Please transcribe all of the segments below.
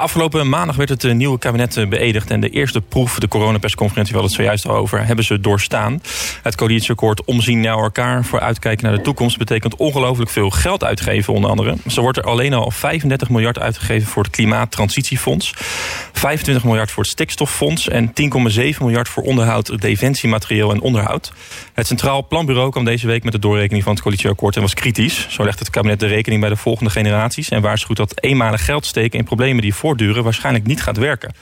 Afgelopen maandag werd het nieuwe kabinet beëdigd en de eerste proef, de coronapersconferentie, we hadden het zojuist al over, hebben ze doorstaan. Het coalitieakkoord omzien naar elkaar, vooruitkijken naar de toekomst, betekent ongelooflijk veel geld uitgeven onder andere. Zo wordt er alleen al 35 miljard uitgegeven voor het Klimaattransitiefonds, 25 miljard voor het Stikstoffonds en 10,7 miljard voor onderhoud, defensiematerieel en onderhoud. Het Centraal Planbureau kwam deze week met de doorrekening van het coalitieakkoord en was kritisch. Zo legt het kabinet de rekening bij de volgende generaties en waarschuwt dat eenmalig geld steken in problemen die voor voortduren waarschijnlijk niet gaat werken.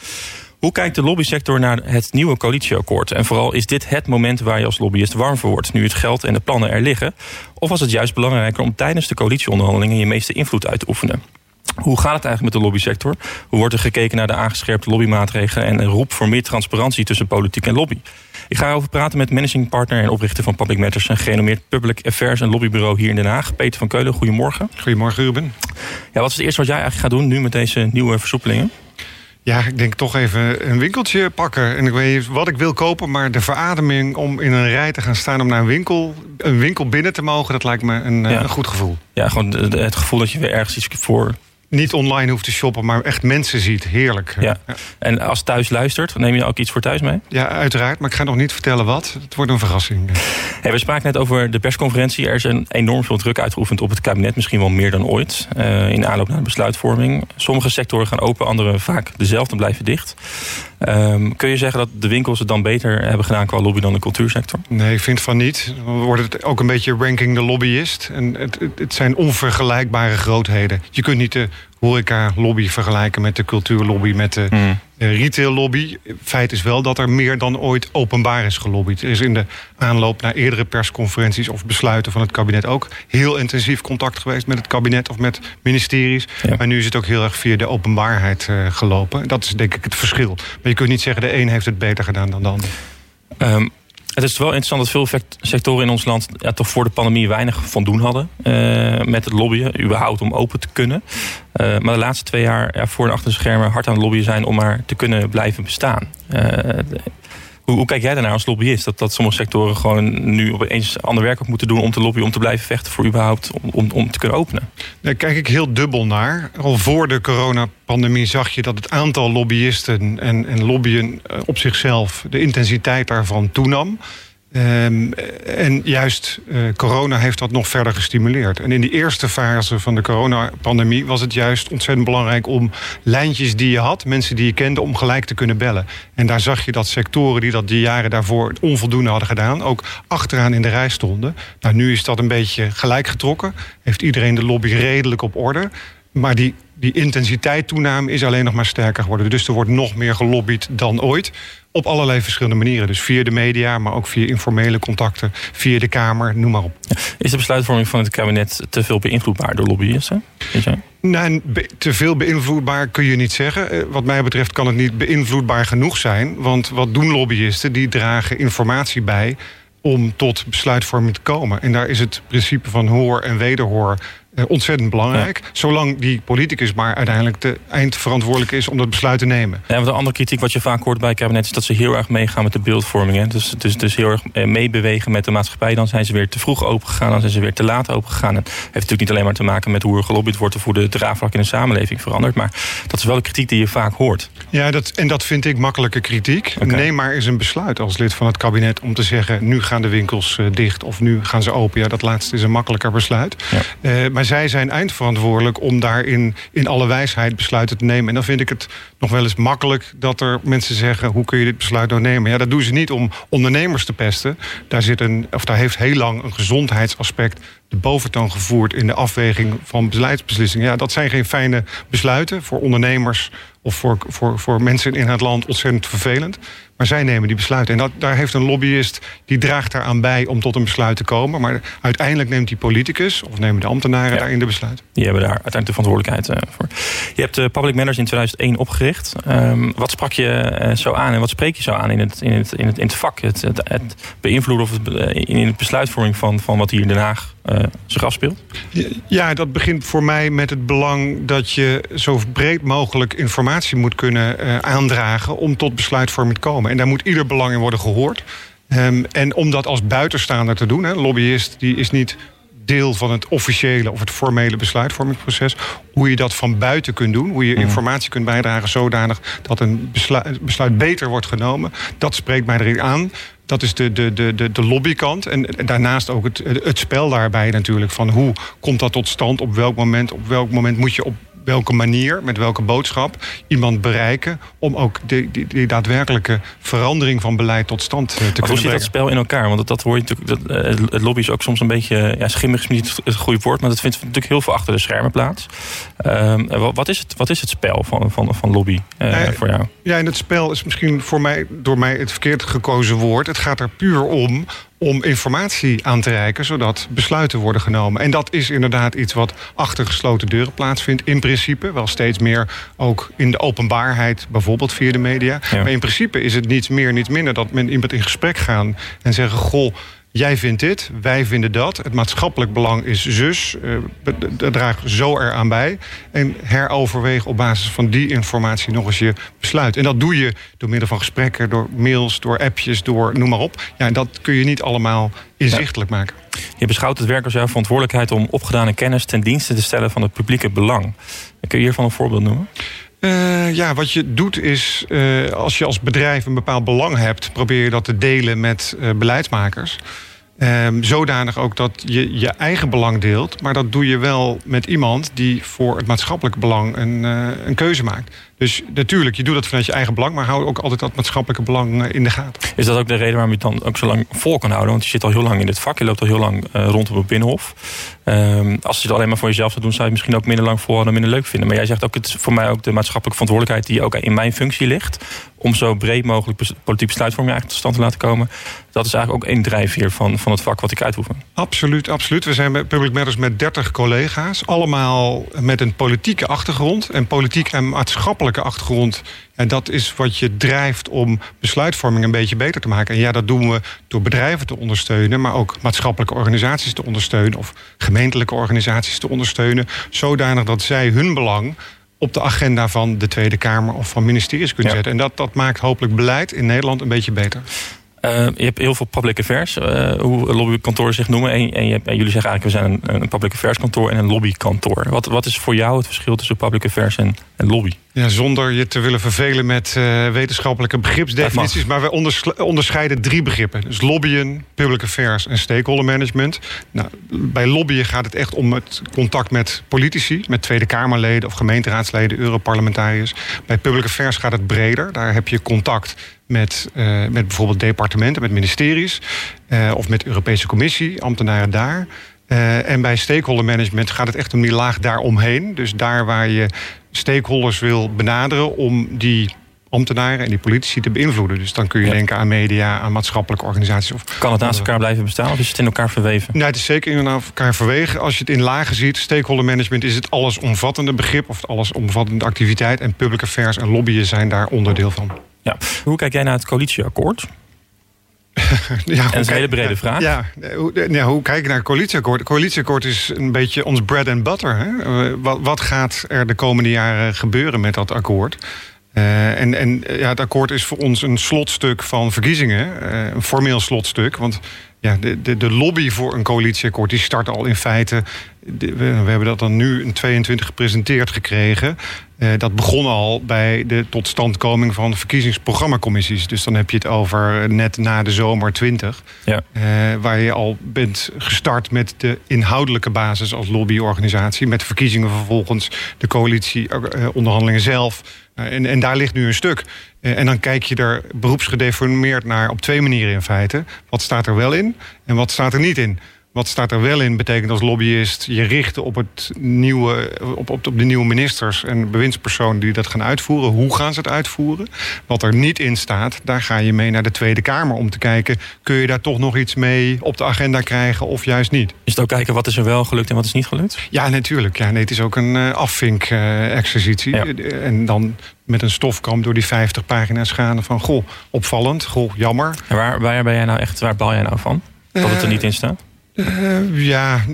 Hoe kijkt de lobbysector naar het nieuwe coalitieakkoord? En vooral is dit het moment waar je als lobbyist warm voor wordt... nu het geld en de plannen er liggen? Of was het juist belangrijker om tijdens de coalitieonderhandelingen... je meeste invloed uit te oefenen? Hoe gaat het eigenlijk met de lobbysector? Hoe wordt er gekeken naar de aangescherpte lobbymaatregelen... en een roep voor meer transparantie tussen politiek en lobby? Ik ga erover praten met managing partner en oprichter van Public Matters... een gerenommeerd public affairs en lobbybureau hier in Den Haag. Peter van Keulen, goedemorgen. Goedemorgen, Ruben. Ja, wat is het eerste wat jij eigenlijk gaat doen nu met deze nieuwe versoepelingen? Ja, ik denk toch even een winkeltje pakken. En ik weet niet wat ik wil kopen, maar de verademing om in een rij te gaan staan om naar een winkel, een winkel binnen te mogen, dat lijkt me een, een goed gevoel. Ja, gewoon het gevoel dat je weer ergens iets voor niet online hoeft te shoppen, maar echt mensen ziet. Heerlijk. Ja. En als thuis luistert, neem je ook iets voor thuis mee? Ja, uiteraard. Maar ik ga nog niet vertellen wat. Het wordt een verrassing. Hey, we spraken net over de persconferentie. Er is een enorm veel druk uitgeoefend op het kabinet. Misschien wel meer dan ooit. Uh, in aanloop naar de besluitvorming. Sommige sectoren gaan open, andere vaak dezelfde blijven dicht. Um, kun je zeggen dat de winkels het dan beter hebben gedaan qua lobby dan de cultuursector? Nee, ik vind van niet. Dan wordt het ook een beetje ranking de lobbyist. En het, het zijn onvergelijkbare grootheden. Je kunt niet de horeca-lobby vergelijken met de cultuurlobby, met de mm. Retail-lobby. Feit is wel dat er meer dan ooit openbaar is gelobbyd. Er is in de aanloop naar eerdere persconferenties of besluiten van het kabinet ook heel intensief contact geweest met het kabinet of met ministeries. Maar nu is het ook heel erg via de openbaarheid uh, gelopen. Dat is denk ik het verschil. Maar je kunt niet zeggen de een heeft het beter gedaan dan de ander. Um, het is wel interessant dat veel sectoren in ons land ja, toch voor de pandemie weinig van doen hadden. Uh, met het lobbyen, überhaupt om open te kunnen. Uh, maar de laatste twee jaar ja, voor en achter de schermen hard aan het lobbyen zijn om maar te kunnen blijven bestaan. Uh, hoe, kijk jij daarnaar als lobbyist? Dat, dat sommige sectoren gewoon nu opeens ander werk op moeten doen om te lobbyen, om te blijven vechten voor überhaupt om, om, om te kunnen openen? Daar kijk ik heel dubbel naar. Al voor de coronapandemie zag je dat het aantal lobbyisten en, en lobbyen eh, op zichzelf, de intensiteit daarvan toenam. Um, en juist uh, corona heeft dat nog verder gestimuleerd. En in die eerste fase van de coronapandemie was het juist ontzettend belangrijk om lijntjes die je had, mensen die je kende, om gelijk te kunnen bellen. En daar zag je dat sectoren die dat die jaren daarvoor onvoldoende hadden gedaan, ook achteraan in de rij stonden. Nou, nu is dat een beetje gelijk getrokken. Heeft iedereen de lobby redelijk op orde. Maar die, die intensiteit toename is alleen nog maar sterker geworden. Dus er wordt nog meer gelobbyd dan ooit. Op allerlei verschillende manieren. Dus via de media, maar ook via informele contacten, via de Kamer, noem maar op. Is de besluitvorming van het kabinet te veel beïnvloedbaar door lobbyisten? Nee, te veel beïnvloedbaar kun je niet zeggen. Eh, wat mij betreft kan het niet beïnvloedbaar genoeg zijn. Want wat doen lobbyisten? Die dragen informatie bij om tot besluitvorming te komen. En daar is het principe van hoor en wederhoor ontzettend belangrijk. Zolang die politicus maar uiteindelijk de eindverantwoordelijk is om dat besluit te nemen. Ja, want een andere kritiek wat je vaak hoort bij het kabinet is dat ze heel erg meegaan met de beeldvorming. Hè? Dus, dus, dus heel erg eh, meebewegen met de maatschappij. Dan zijn ze weer te vroeg opengegaan, dan zijn ze weer te laat opengegaan. En heeft natuurlijk niet alleen maar te maken met hoe er gelobbyd wordt of hoe de draagvlak in de samenleving verandert. Maar dat is wel een kritiek die je vaak hoort. Ja, dat, en dat vind ik makkelijke kritiek. Okay. Neem maar eens een besluit als lid van het kabinet om te zeggen: nu gaan de winkels uh, dicht of nu gaan ze open. Ja, dat laatste is een makkelijker besluit. Ja. Uh, maar zij zijn eindverantwoordelijk om daarin in alle wijsheid besluiten te nemen. En dan vind ik het nog wel eens makkelijk dat er mensen zeggen: hoe kun je dit besluit nou nemen? Ja, dat doen ze niet om ondernemers te pesten. Daar, zit een, of daar heeft heel lang een gezondheidsaspect de boventoon gevoerd in de afweging van beleidsbeslissingen. Ja, dat zijn geen fijne besluiten voor ondernemers of voor, voor, voor mensen in het land ontzettend vervelend. Maar zij nemen die besluiten. En dat, daar heeft een lobbyist, die draagt daaraan bij om tot een besluit te komen. Maar uiteindelijk neemt die politicus, of nemen de ambtenaren ja. daarin de besluit. Die hebben daar uiteindelijk de verantwoordelijkheid uh, voor. Je hebt de uh, Public Manners in 2001 opgericht. Um, wat sprak je uh, zo aan en wat spreek je zo aan in het, in het, in het, in het vak? Het, het, het beïnvloeden of het, in het besluitvorming van, van wat hier in Den Haag uh, zich afspeelt? Ja, dat begint voor mij met het belang dat je zo breed mogelijk informatie moet kunnen uh, aandragen om tot besluitvorming te komen. En daar moet ieder belang in worden gehoord. Um, en om dat als buitenstaander te doen, hè, lobbyist die is niet deel van het officiële of het formele besluitvormingsproces. Hoe je dat van buiten kunt doen. Hoe je Mhm. informatie kunt bijdragen zodanig dat een besluit, besluit beter wordt genomen. Dat spreekt mij erin aan. Dat is de, de, de, de, de lobbykant. En daarnaast ook het, het spel daarbij natuurlijk. Van hoe komt dat tot stand? Op welk moment? Op welk moment moet je op welke manier, met welke boodschap iemand bereiken om ook die, die, die daadwerkelijke verandering van beleid tot stand eh, te Maar kunnen hoe zit dat brengen. spel in elkaar? Want dat, dat hoor je natuurlijk. Dat, eh, het lobby is ook soms een beetje. Ja, schimmig is niet het goede woord, maar dat vindt natuurlijk heel veel achter de schermen plaats. Ehm, wa- wat, is het, wat is het spel van, van, van lobby eh, Eh, voor jou? Ja, en het spel is misschien voor mij, door mij het verkeerd gekozen woord. Het gaat er puur om om informatie aan te reiken, zodat besluiten worden genomen. En dat is inderdaad iets wat achter gesloten deuren plaatsvindt. In principe, wel steeds meer ook in de openbaarheid, bijvoorbeeld via de media. Ja. Maar in principe is het niets meer, niets minder dat men iemand in gesprek gaan en zeggen: Goh. Jij vindt dit, wij vinden dat. Het maatschappelijk belang is zus. dat- Dat draagt zo eraan bij. En heroverweeg op basis van die informatie nog eens je besluit. En dat doe je door middel van gesprekken, door mails, door appjes, door noem maar op. Ja, en dat kun je niet allemaal inzichtelijk maken. Je beschouwt het werk als jouw verantwoordelijkheid om opgedane kennis ten dienste te stellen van het publieke belang. Kun je hiervan een voorbeeld noemen? Eh, ja, wat je doet is, eh, als je als bedrijf een bepaald belang hebt, probeer je dat te delen met eh, beleidsmakers. Ehm, zodanig ook dat je je eigen belang deelt, maar dat doe je wel met iemand die voor het maatschappelijk belang een, een keuze maakt. Dus natuurlijk, je doet dat vanuit je eigen belang, maar hou ook altijd dat maatschappelijke belang eh, in de gaten. Is dat ook de reden waarom je het dan ook zo lang vol kan houden? Want je zit al heel lang in dit vak, je loopt al heel lang eh, rondom het binnenhof. Ehm, als je het alleen maar voor jezelf zou doen, zou je het misschien ook minder lang volhouden en minder leuk vinden. Maar jij zegt ook, het is voor mij ook de maatschappelijke verantwoordelijkheid die ook in mijn functie ligt. Om zo breed mogelijk bes- politiek besluitvorming eigenlijk tot stand te laten komen. Dat is eigenlijk ook één drijfveer van, van het vak wat ik uitoefen. Absoluut, absoluut. We zijn bij Public Matters met 30 collega's. Allemaal met een politieke achtergrond. En politiek en maatschappelijke achtergrond. En dat is wat je drijft om besluitvorming een beetje beter te maken. En ja, dat doen we door bedrijven te ondersteunen. Maar ook maatschappelijke organisaties te ondersteunen. Of gemeentelijke organisaties te ondersteunen. Zodanig dat zij hun belang op de agenda van de Tweede Kamer of van ministeries kunnen Ja. zetten. En dat, dat maakt hopelijk beleid in Nederland een beetje beter. Eh, je hebt heel veel public affairs, eh, hoe lobbykantoren zich noemen. En, en, je, hebt- en jullie zeggen eigenlijk, we zijn een, een public affairs kantoor en een lobbykantoor. Wat, wat is voor jou het verschil tussen public affairs en, en lobby? Ja, zonder je te willen vervelen met eh, wetenschappelijke begripsdefinities. Maar wij onders- onderscheiden drie begrippen. Dus lobbyen, public affairs en stakeholder management. Nou, bij lobbyen gaat het echt om het contact met politici, met Tweede Kamerleden of gemeenteraadsleden, Europarlementariërs. Bij public affairs gaat het breder. Daar heb je contact met, eh, met bijvoorbeeld departementen, met ministeries eh, of met de Europese Commissie, ambtenaren daar. En bij stakeholder management gaat het echt om die laag daaromheen. Dus daar waar je stakeholders wil benaderen om die ambtenaren en die politici te beïnvloeden. Dus dan kun je Ja. denken aan media, aan maatschappelijke organisaties. Of Kan het naast elkaar blijven bestaan of is het in elkaar verweven? Nee, het is zeker in elkaar verwegen. Als je het in lagen ziet, stakeholder management is het allesomvattende begrip of het allesomvattende activiteit. En public affairs en lobbyen zijn daar onderdeel van. Ja. Hoe kijk jij naar het coalitieakkoord? Ja, dat is een hele brede vraag. Ja, hoe, nee, hoe kijk ik naar het coalitieakkoord? Het coalitieakkoord is een beetje ons bread and butter. Hè? Eh, wat, wat gaat er de komende jaren gebeuren met dat akkoord? Eh, en en ja, het akkoord is voor ons een slotstuk van verkiezingen. eh, een formeel slotstuk. Want ja, de, de, de lobby voor een coalitieakkoord die start al in feite. de- we, we hebben dat dan nu in 22 gepresenteerd gekregen. Eh, dat begon al bij de totstandkoming van verkiezingsprogrammacommissies. Dus dan heb je het over net na de zomer 20. Ja. Eh, waar je al bent gestart met de inhoudelijke basis als lobbyorganisatie. Met verkiezingen vervolgens, de coalitieonderhandelingen zelf. Eh, en, en daar ligt nu een stuk. Eh, en dan kijk je er beroepsgedeformeerd naar op twee manieren in feite. Wat staat er wel in en wat staat er niet in? Wat staat er wel in betekent als lobbyist je richten op, het nieuwe, op, op, op de nieuwe ministers en bewindspersonen die dat gaan uitvoeren. Hoe gaan ze het uitvoeren? Wat er niet in staat, daar ga je mee naar de Tweede Kamer om te kijken. Kun je daar toch nog iets mee op de agenda krijgen of juist niet? Is het ook kijken wat is er wel gelukt en wat is niet gelukt? Ja, natuurlijk. Ja, nee, het is ook een eh afvink-exercitie. Ja. En dan met een stofkam door die 50 pagina's gaan van... goh, opvallend, goh, jammer. En waar, waar ben jij nou echt, waar baal jij nou van? Dat het er Eh, niet in staat? Uh, ja,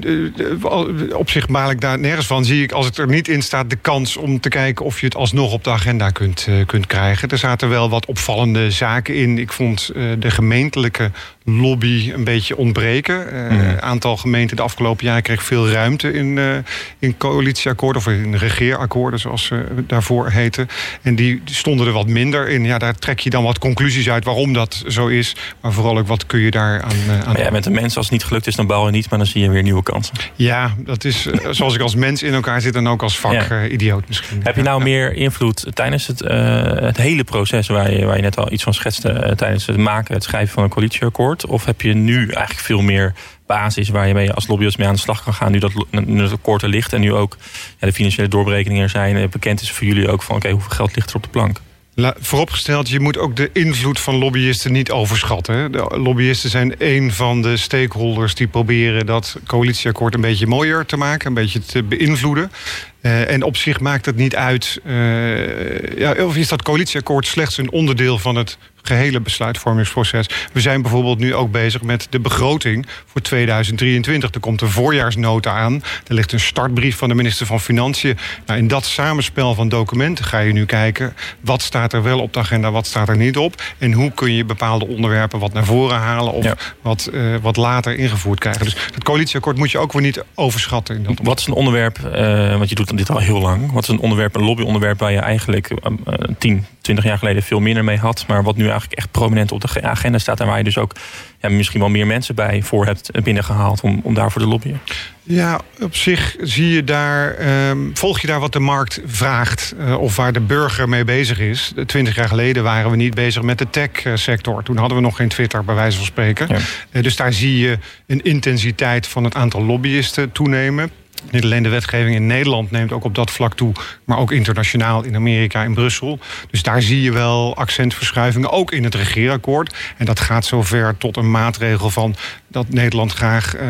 op zich maal ik daar nergens van. Zie ik als het er niet in staat de kans om te kijken of je het alsnog op de agenda kunt, uh, kunt krijgen. Er zaten wel wat opvallende zaken in. Ik vond uh, de gemeentelijke lobby een beetje ontbreken. Een mm. aantal gemeenten de afgelopen jaren kreeg veel ruimte in, in coalitieakkoorden of in regeerakkoorden, zoals ze daarvoor heten. En die stonden er wat minder in. Ja, daar trek je dan wat conclusies uit waarom dat zo is. Maar vooral ook wat kun je daar aan. aan ja, met de mensen als het niet gelukt is, dan bouwen niet, maar dan zie je weer nieuwe kansen. Ja, dat is eh, zoals ik als mens in elkaar zit en ook als vak ja. idioot misschien. Heb je nou meer invloed tijdens het, uh, het hele proces waar je, waar je net al iets van schetste, tijdens het maken, het schrijven van een coalitieakkoord? Of heb je nu eigenlijk veel meer basis waar je mee als lobbyist mee aan de slag kan gaan. Nu dat, nu het akkoord er ligt en nu ook ja, de financiële doorberekeningen er zijn. Bekend is voor jullie ook van oké, hoeveel geld ligt er op de plank? Vooropgesteld, je moet ook de invloed van lobbyisten niet overschatten. De lobbyisten zijn een van de stakeholders die proberen dat coalitieakkoord een beetje mooier te maken, een beetje te beïnvloeden. Uh, en op zich maakt het niet uit. Uh, ja, of is dat coalitieakkoord slechts een onderdeel van het gehele besluitvormingsproces. We zijn bijvoorbeeld nu ook bezig met de begroting voor 2023. Er komt een voorjaarsnota aan. Er ligt een startbrief van de minister van Financiën. Nou, in dat samenspel van documenten ga je nu kijken... wat staat er wel op de agenda, wat staat er niet op... en hoe kun je bepaalde onderwerpen wat naar voren halen... of wat, uh, wat later ingevoerd krijgen. Dus het coalitieakkoord moet je ook weer niet overschatten. In dat wat is een onderwerp, uh, want je doet dit al heel lang... wat is een onderwerp, een lobbyonderwerp... waar je eigenlijk uh, 10, 20 jaar geleden veel minder mee had... maar wat nu eigenlijk echt prominent op de agenda staat. En waar je dus ook ja, misschien wel meer mensen bij voor hebt binnengehaald om, om daarvoor te lobbyen. Ja, op zich zie je daar, um, volg je daar wat de markt vraagt uh, of waar de burger mee bezig is. Twintig jaar geleden waren we niet bezig met de tech-sector. Toen hadden we nog geen Twitter, bij wijze van spreken. Ja. Uh, dus daar zie je een intensiteit van het aantal lobbyisten toenemen. Niet alleen de wetgeving in Nederland neemt ook op dat vlak toe, maar ook internationaal in Amerika, in Brussel. Dus daar zie je wel accentverschuivingen, ook in het regeerakkoord. En dat gaat zover tot een maatregel van dat Nederland graag uh,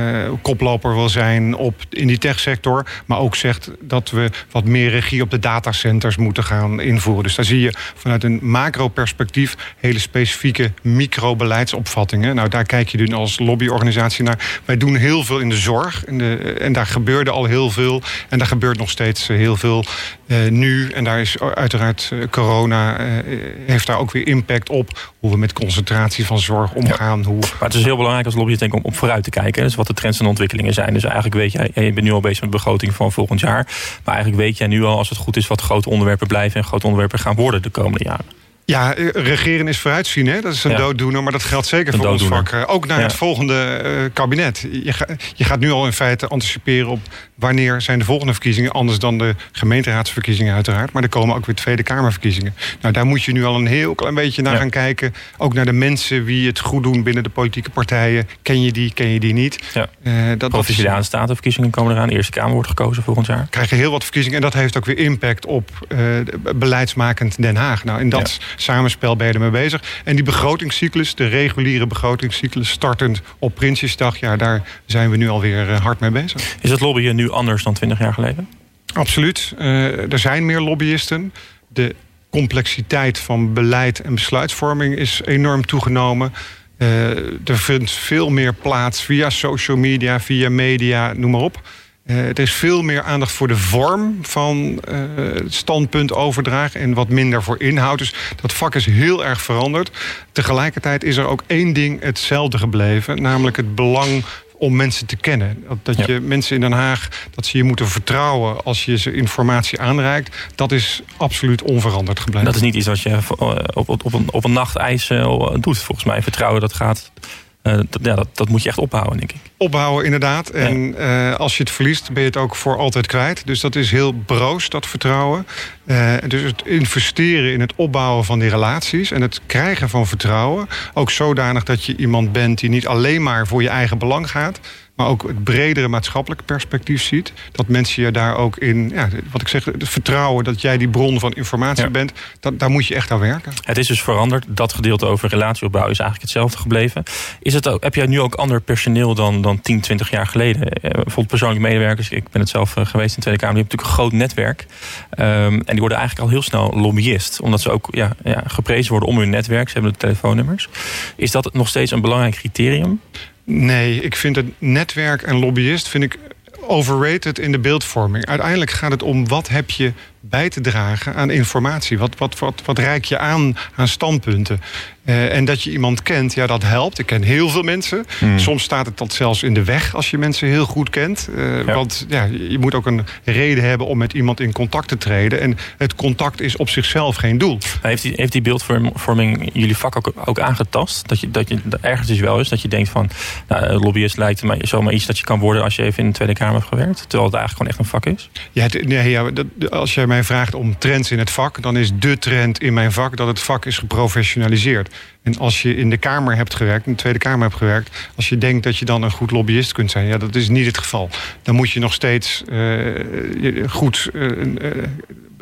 koploper wil zijn op, in die techsector. Maar ook zegt dat we wat meer regie op de datacenters moeten gaan invoeren. Dus daar zie je vanuit een macro-perspectief hele specifieke microbeleidsopvattingen. Nou, daar kijk je nu als lobbyorganisatie naar. Wij doen heel veel in de zorg. In de, en daar gebeurde al heel veel. En daar gebeurt nog steeds heel veel uh, nu. En daar is uiteraard uh, corona heeft daar ook weer impact op. Hoe we met concentratie van zorg omgaan. Ja. Hoe, maar het is heel belangrijk als lobbyist om op vooruit te kijken. Dus wat de trends en ontwikkelingen zijn. Dus eigenlijk weet jij, je bent nu al bezig met de begroting van volgend jaar. Maar eigenlijk weet jij nu al, als het goed is, wat grote onderwerpen blijven en grote onderwerpen gaan worden de komende jaren. Ja, eh, regeren is vooruitzien. Hè? Dat is een ja. dooddoener, maar dat geldt zeker voor ons vak. Eh, ook naar ja. het volgende uh, kabinet. Je, ga, je, gaat nu al in feite anticiperen op wanneer zijn de volgende verkiezingen. Anders dan de gemeenteraadsverkiezingen uiteraard. Maar er komen ook weer Tweede Kamerverkiezingen. Nou, daar moet je nu al een heel klein beetje naar ja. gaan kijken. Ook naar de mensen wie het goed doen binnen de politieke partijen. Ken je die, ken je die niet? Ja. Uh, dat, Provinciale statenverkiezingen komen eraan. De Eerste Kamer wordt gekozen volgend jaar. Krijgen heel wat verkiezingen. En dat heeft ook weer impact op beleidsmakend Den Haag. Nou, in dat samenspel ben je ermee bezig. En die begrotingscyclus, de reguliere begrotingscyclus, startend op Prinsjesdag, ja, daar zijn we nu alweer uh, hard mee bezig. Is het lobbyen nu anders dan 20 jaar geleden? Absoluut. Uh, er zijn meer lobbyisten. De complexiteit van beleid en besluitvorming is enorm toegenomen. Uh, er vindt veel meer plaats via social media, via media, noem maar op. Uh, er is veel meer aandacht voor de vorm van uh, het standpunt overdragen en wat minder voor inhoud. Dus dat vak is heel erg veranderd. Tegelijkertijd is er ook één ding hetzelfde gebleven, namelijk het belang om mensen te kennen. Dat, ja. je mensen in Den Haag, dat ze je moeten vertrouwen als je ze informatie aanreikt, dat is absoluut onveranderd gebleven. Dat is niet iets wat je op, op, op, een, op een nachtijs doet, volgens mij. Vertrouwen, dat gaat uh, dat, ja, dat, dat, moet je echt ophouden, denk ik. Ophouden, inderdaad. En ja. uh, als je het verliest, ben je het ook voor altijd kwijt. Dus dat is heel broos, dat vertrouwen. Uh, dus het investeren in het opbouwen van die relaties... en het krijgen van vertrouwen. Ook zodanig dat je iemand bent die niet alleen maar voor je eigen belang gaat maar ook het bredere maatschappelijke perspectief ziet. Dat mensen je daar ook in, ja, wat ik zeg, het vertrouwen dat jij die bron van informatie ja. bent, dat, daar moet je echt aan werken. Het is dus veranderd. Dat gedeelte over relatieopbouw is eigenlijk hetzelfde gebleven. Is het ook, heb jij nu ook ander personeel dan, dan 10, 20 jaar geleden? Eh, bijvoorbeeld persoonlijke medewerkers. Ik ben het zelf eh, geweest in de Tweede Kamer. Die hebben natuurlijk een groot netwerk. Um, en die worden eigenlijk al heel snel lobbyist. Omdat ze ook ja, ja, geprezen worden om hun netwerk. Ze hebben de telefoonnummers. Is dat nog steeds een belangrijk criterium? Nee, ik vind het netwerk en lobbyist vind ik overrated in de beeldvorming. Uiteindelijk gaat het om wat heb je bij te dragen aan informatie. Wat, wat, wat, wat reik je aan aan standpunten? Uh, en dat je iemand kent, ja, dat helpt. Ik ken heel veel mensen. Hmm. Soms staat het dat zelfs in de weg als je mensen heel goed kent. Uh, ja. Want ja, je moet ook een reden hebben om met iemand in contact te treden. En het contact is op zichzelf geen doel. Heeft die, heeft die beeldvorming jullie vak ook, ook aangetast? Dat je, dat je ergens is wel is dat je denkt van... Nou, lobbyist lijkt me zomaar iets dat je kan worden... als je even in de Tweede Kamer hebt gewerkt? Terwijl het eigenlijk gewoon echt een vak is? Ja, het, nee, ja dat, als jij mij vraagt om trends in het vak... dan is de trend in mijn vak dat het vak is geprofessionaliseerd. En als je in de Kamer hebt gewerkt, in de Tweede Kamer hebt gewerkt... als je denkt dat je dan een goed lobbyist kunt zijn... ja, dat is niet het geval. Dan moet je nog steeds uh, goed uh,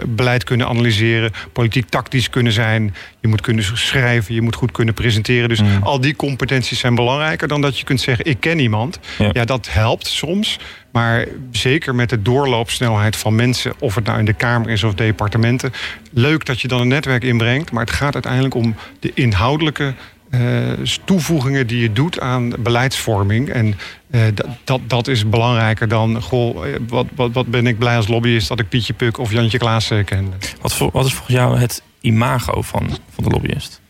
beleid kunnen analyseren... politiek tactisch kunnen zijn. Je moet kunnen schrijven, je moet goed kunnen presenteren. Dus mm. al die competenties zijn belangrijker dan dat je kunt zeggen... ik ken iemand. Ja, ja dat helpt soms... Maar zeker met de doorloopsnelheid van mensen, of het nou in de Kamer is of departementen. Leuk dat je dan een netwerk inbrengt, maar het gaat uiteindelijk om de inhoudelijke uh, toevoegingen die je doet aan beleidsvorming. En uh, dat, dat is belangrijker dan, goh, eh, wat, wat, wat ben ik blij als lobbyist dat ik Pietje Puk of Jantje Klaassen kende. Wat, wat is volgens jou het imago van, van de lobbyist?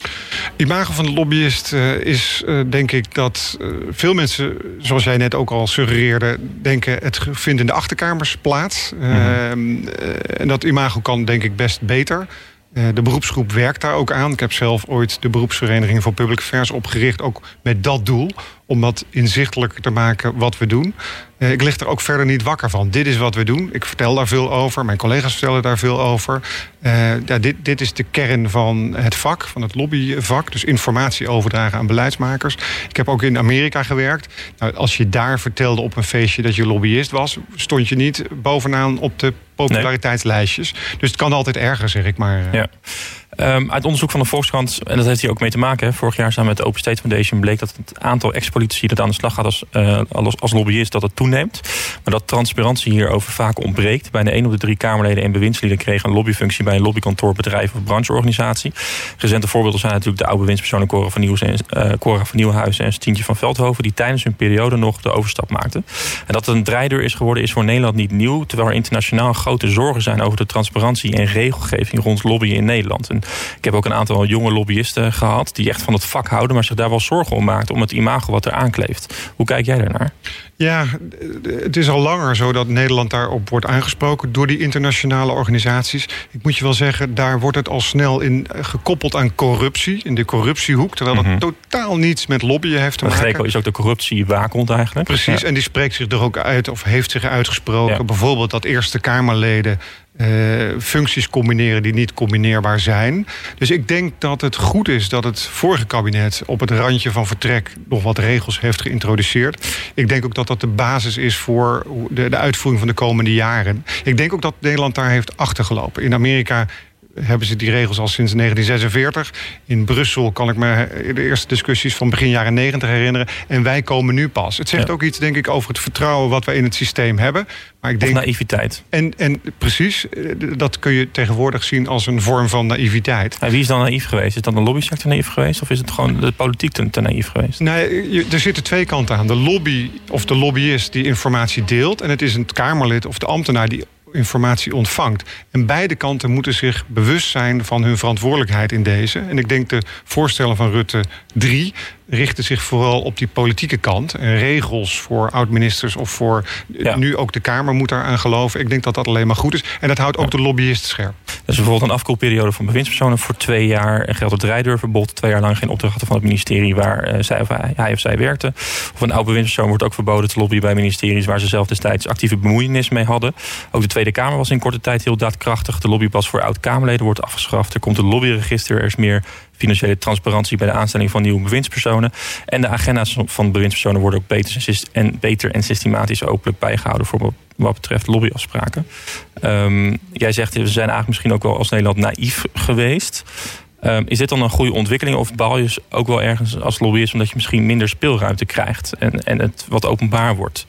Imago van de lobbyist uh, is uh, denk ik dat uh, veel mensen, zoals jij net ook al suggereerde, denken het vindt in de achterkamers plaats. Mm -hmm. en dat imago kan denk ik best beter. De beroepsgroep werkt daar ook aan. Ik heb zelf ooit de beroepsvereniging voor Public Affairs opgericht, ook met dat doel om wat inzichtelijker te maken wat we doen. Uh, ik lig er ook verder niet wakker van. Dit is wat we doen. Ik vertel daar veel over. Mijn collega's vertellen daar veel over. Uh, ja, dit, dit is de kern van het vak, van het lobbyvak. Dus informatie overdragen aan beleidsmakers. Ik heb ook in Amerika gewerkt. Nou, als je daar vertelde op een feestje dat je lobbyist was... stond je niet bovenaan op de populariteitslijstjes. Nee. Dus het kan altijd erger, zeg ik maar. Ja. Um, uit onderzoek van de Volkskrant, en dat heeft hier ook mee te maken... Hè, vorig jaar samen met de Open State Foundation... bleek dat het aantal ex-politici dat aan de slag gaat als, uh, als, als lobbyist... dat het toeneemt. Maar dat transparantie hierover vaak ontbreekt. Bijna één op de drie Kamerleden en bewindslieden... kregen een lobbyfunctie bij een lobbykantoor, bedrijf of brancheorganisatie. Recente voorbeelden zijn natuurlijk de oude bewindspersonen... Cora van, en, uh, Cora van Nieuwhuizen en Stientje van Veldhoven... die tijdens hun periode nog de overstap maakten. En dat het een draaideur is geworden is voor Nederland niet nieuw... terwijl er internationaal grote zorgen zijn over de transparantie... en regelgeving rond lobbyen in Nederland. Ik heb ook een aantal jonge lobbyisten gehad... die echt van het vak houden, maar zich daar wel zorgen om maakten... om het imago wat er aankleeft. Hoe kijk jij daarnaar? Ja, het is al langer zo dat Nederland daarop wordt aangesproken... door die internationale organisaties. Ik moet je wel zeggen, daar wordt het al snel in gekoppeld aan corruptie... in de corruptiehoek, terwijl dat mm -hmm. totaal niets met lobbyen heeft te maken. Greco is ook de corruptie waakhond eigenlijk. Precies, ja. en die spreekt zich er ook uit of heeft zich uitgesproken. Ja. Bijvoorbeeld dat Eerste Kamerleden uh, functies combineren die niet combineerbaar zijn. Dus ik denk dat het goed is dat het vorige kabinet op het randje van vertrek nog wat regels heeft geïntroduceerd. Ik denk ook dat dat de basis is voor de, de uitvoering van de komende jaren. Ik denk ook dat Nederland daar heeft achtergelopen. In Amerika hebben ze die regels al sinds 1946. In Brussel kan ik me de eerste discussies van begin jaren 90 herinneren. En wij komen nu pas. Het zegt ja. ook iets, denk ik, over het vertrouwen wat we in het systeem hebben. Maar ik denk, of naïviteit. En, en precies, dat kun je tegenwoordig zien als een vorm van naïviteit. En wie is dan naïef geweest? Is dan de lobbysector naïef geweest? Of is het gewoon de politiek te, te naïef geweest? Nee, je, er zitten twee kanten aan. De lobby of de lobbyist die informatie deelt. En het is een Kamerlid of de ambtenaar die informatie ontvangt. En beide kanten moeten zich bewust zijn van hun verantwoordelijkheid in deze. En ik denk de voorstellen van Rutte 3 richten zich vooral op die politieke kant. En regels voor oud-ministers of voor ja. nu ook de Kamer moet daar aan geloven. Ik denk dat dat alleen maar goed is. En dat houdt ook de lobbyist scherp. Dus bijvoorbeeld een afkoelperiode van bewindspersonen voor twee jaar. En geldt het rijdeurverbod. Twee jaar lang geen opdracht hadden van het ministerie waar uh, zij of hij, hij, of zij werkte. Of een oud bewindspersoon wordt ook verboden te lobbyen bij ministeries waar ze zelf destijds actieve bemoeienis mee hadden. Ook de Tweede Kamer was in korte tijd heel daadkrachtig. De lobbypas voor oud-Kamerleden wordt afgeschaft. Er komt een lobbyregister. Er is meer financiële transparantie bij de aanstelling van nieuwe bewindspersonen. En de agenda's van bewindspersonen worden ook beter en, beter en systematisch openlijk bijgehouden voor wat betreft lobbyafspraken. Um, jij zegt, we zijn eigenlijk misschien ook wel als Nederland naïef geweest. Um, is dit dan een goede ontwikkeling of baal je ook wel ergens als lobbyist omdat je misschien minder speelruimte krijgt en, en het wat openbaar wordt?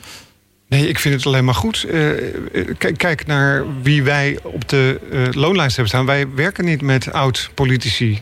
Nee, ik vind het alleen maar goed. kijk, kijk, naar wie wij op de loonlijst hebben staan. Wij werken niet met oud-politici.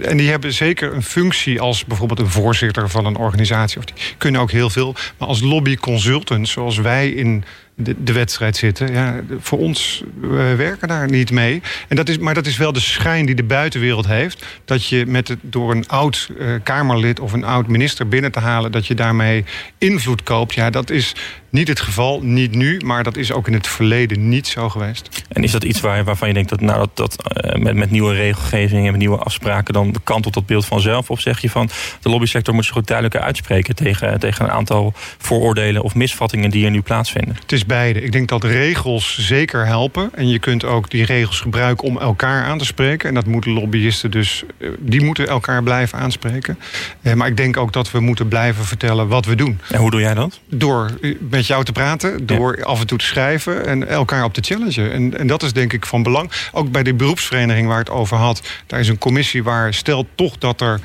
En die hebben zeker een functie als bijvoorbeeld een voorzitter van een organisatie. Of die kunnen ook heel veel. Maar als lobby-consultants, zoals wij in de, de wedstrijd zitten. Ja, voor ons, we werken daar niet mee. En dat is, maar dat is wel de schijn die de buitenwereld heeft. Dat je met het, door een oud uh, Kamerlid of een oud minister binnen te halen... dat je daarmee invloed koopt. Ja, dat is niet het geval, niet nu, maar dat is ook in het verleden niet zo geweest. En is dat iets waar, waarvan je denkt dat, nou, dat, dat uh, met, met nieuwe regelgeving en met nieuwe afspraken dan kantelt dat beeld vanzelf? Of zeg je van de lobbysector moet zich goed duidelijker uitspreken tegen, tegen een aantal vooroordelen of misvattingen die er nu plaatsvinden? Het is beide. Ik denk dat regels zeker helpen. En je kunt ook die regels gebruiken om elkaar aan te spreken. En dat moeten lobbyisten dus, eh, die moeten elkaar blijven aanspreken. Eh, maar ik denk ook dat we moeten blijven vertellen wat we doen. En hoe doe jij dat? Door met met jou te praten. Door af en toe te schrijven en elkaar op te challengen. En, en dat is denk ik van belang. Ook bij de beroepsvereniging waar het over had. Daar is een commissie waar stelt toch dat er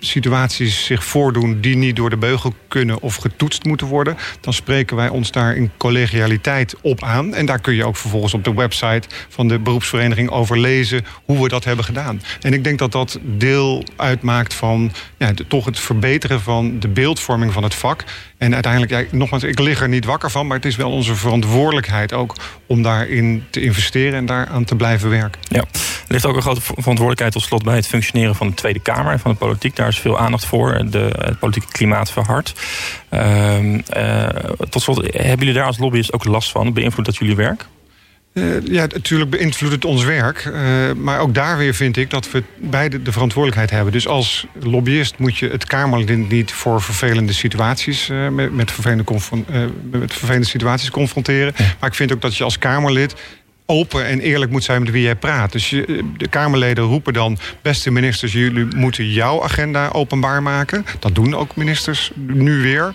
situaties zich voordoen die niet door de beugel kunnen of getoetst moeten worden, dan spreken wij ons daar in collegialiteit op aan. En daar kun je ook vervolgens op de website van de beroepsvereniging over lezen hoe we dat hebben gedaan. En ik denk dat dat deel uitmaakt van ja, toch het verbeteren van de beeldvorming van het vak. En uiteindelijk, ja, nogmaals, ik lig er niet wakker van, maar het is wel onze verantwoordelijkheid ook om daarin te investeren en daaraan te blijven werken. Ja, er ligt ook een grote verantwoordelijkheid tot slot bij het functioneren van de Tweede Kamer en van de politiek. Daar is veel aandacht voor. De, het politieke klimaat verhardt. Uh, tot slot, hebben jullie daar als lobbyist ook last van? Beïnvloedt dat jullie werk? Uh, ja, natuurlijk beïnvloedt het ons werk. Uh, maar ook daar weer vind ik dat we beide de verantwoordelijkheid hebben. Dus als lobbyist moet je het Kamerlid niet voor vervelende situaties, uh, met, met, vervelende met vervelende situaties confronteren. Maar ik vind ook dat je als Kamerlid open en eerlijk moet zijn met wie jij praat. Dus je, de Kamerleden roepen dan... beste ministers, jullie moeten jouw agenda openbaar maken. Dat doen ook ministers nu weer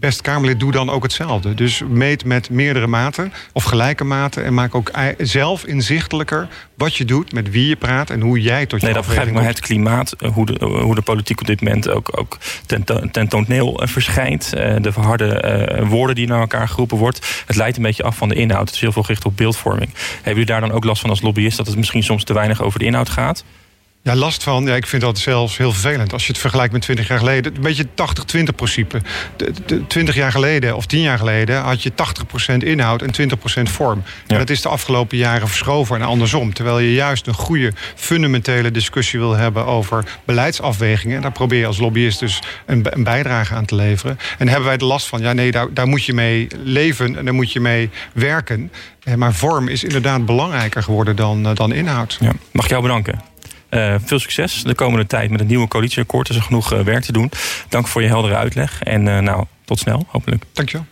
best Kamerlid, doe dan ook hetzelfde. Dus meet met meerdere maten of gelijke maten... en maak ook zelf inzichtelijker wat je doet, met wie je praat... en hoe jij tot je Nee, dat begrijp ik, maar het klimaat, eh, hoe de, eh, hoe de politiek op dit moment... ook, ook ten, ten toneel eh, verschijnt. De verharde woorden die naar elkaar geroepen wordt. Het leidt een beetje af van de inhoud. Het is heel veel gericht op beeldvorming. Hebben jullie daar dan ook last van als lobbyist... dat het misschien soms te weinig over de inhoud gaat? Ja, last van. Ja, ik vind dat zelfs heel vervelend. Als je het vergelijkt met 20 jaar geleden. Een beetje 80-20 principe. De, de, 20 jaar geleden of 10 jaar geleden had je 80% inhoud en 20% vorm. En dat is de afgelopen jaren verschoven en andersom. Terwijl je juist een goede fundamentele discussie wil hebben over beleidsafwegingen. En daar probeer je als lobbyist dus een, een bijdrage aan te leveren. En hebben wij de last van, ja nee, daar, daar moet je mee leven en daar moet je mee werken. Eh, maar vorm is inderdaad belangrijker geworden dan, eh, dan inhoud. Ja. Mag ik jou bedanken? Uh, veel succes de komende tijd met het nieuwe coalitieakkoord. Er is genoeg uh, werk te doen. Dank voor je heldere uitleg. En uh, nou, tot snel, hopelijk. Dankjewel.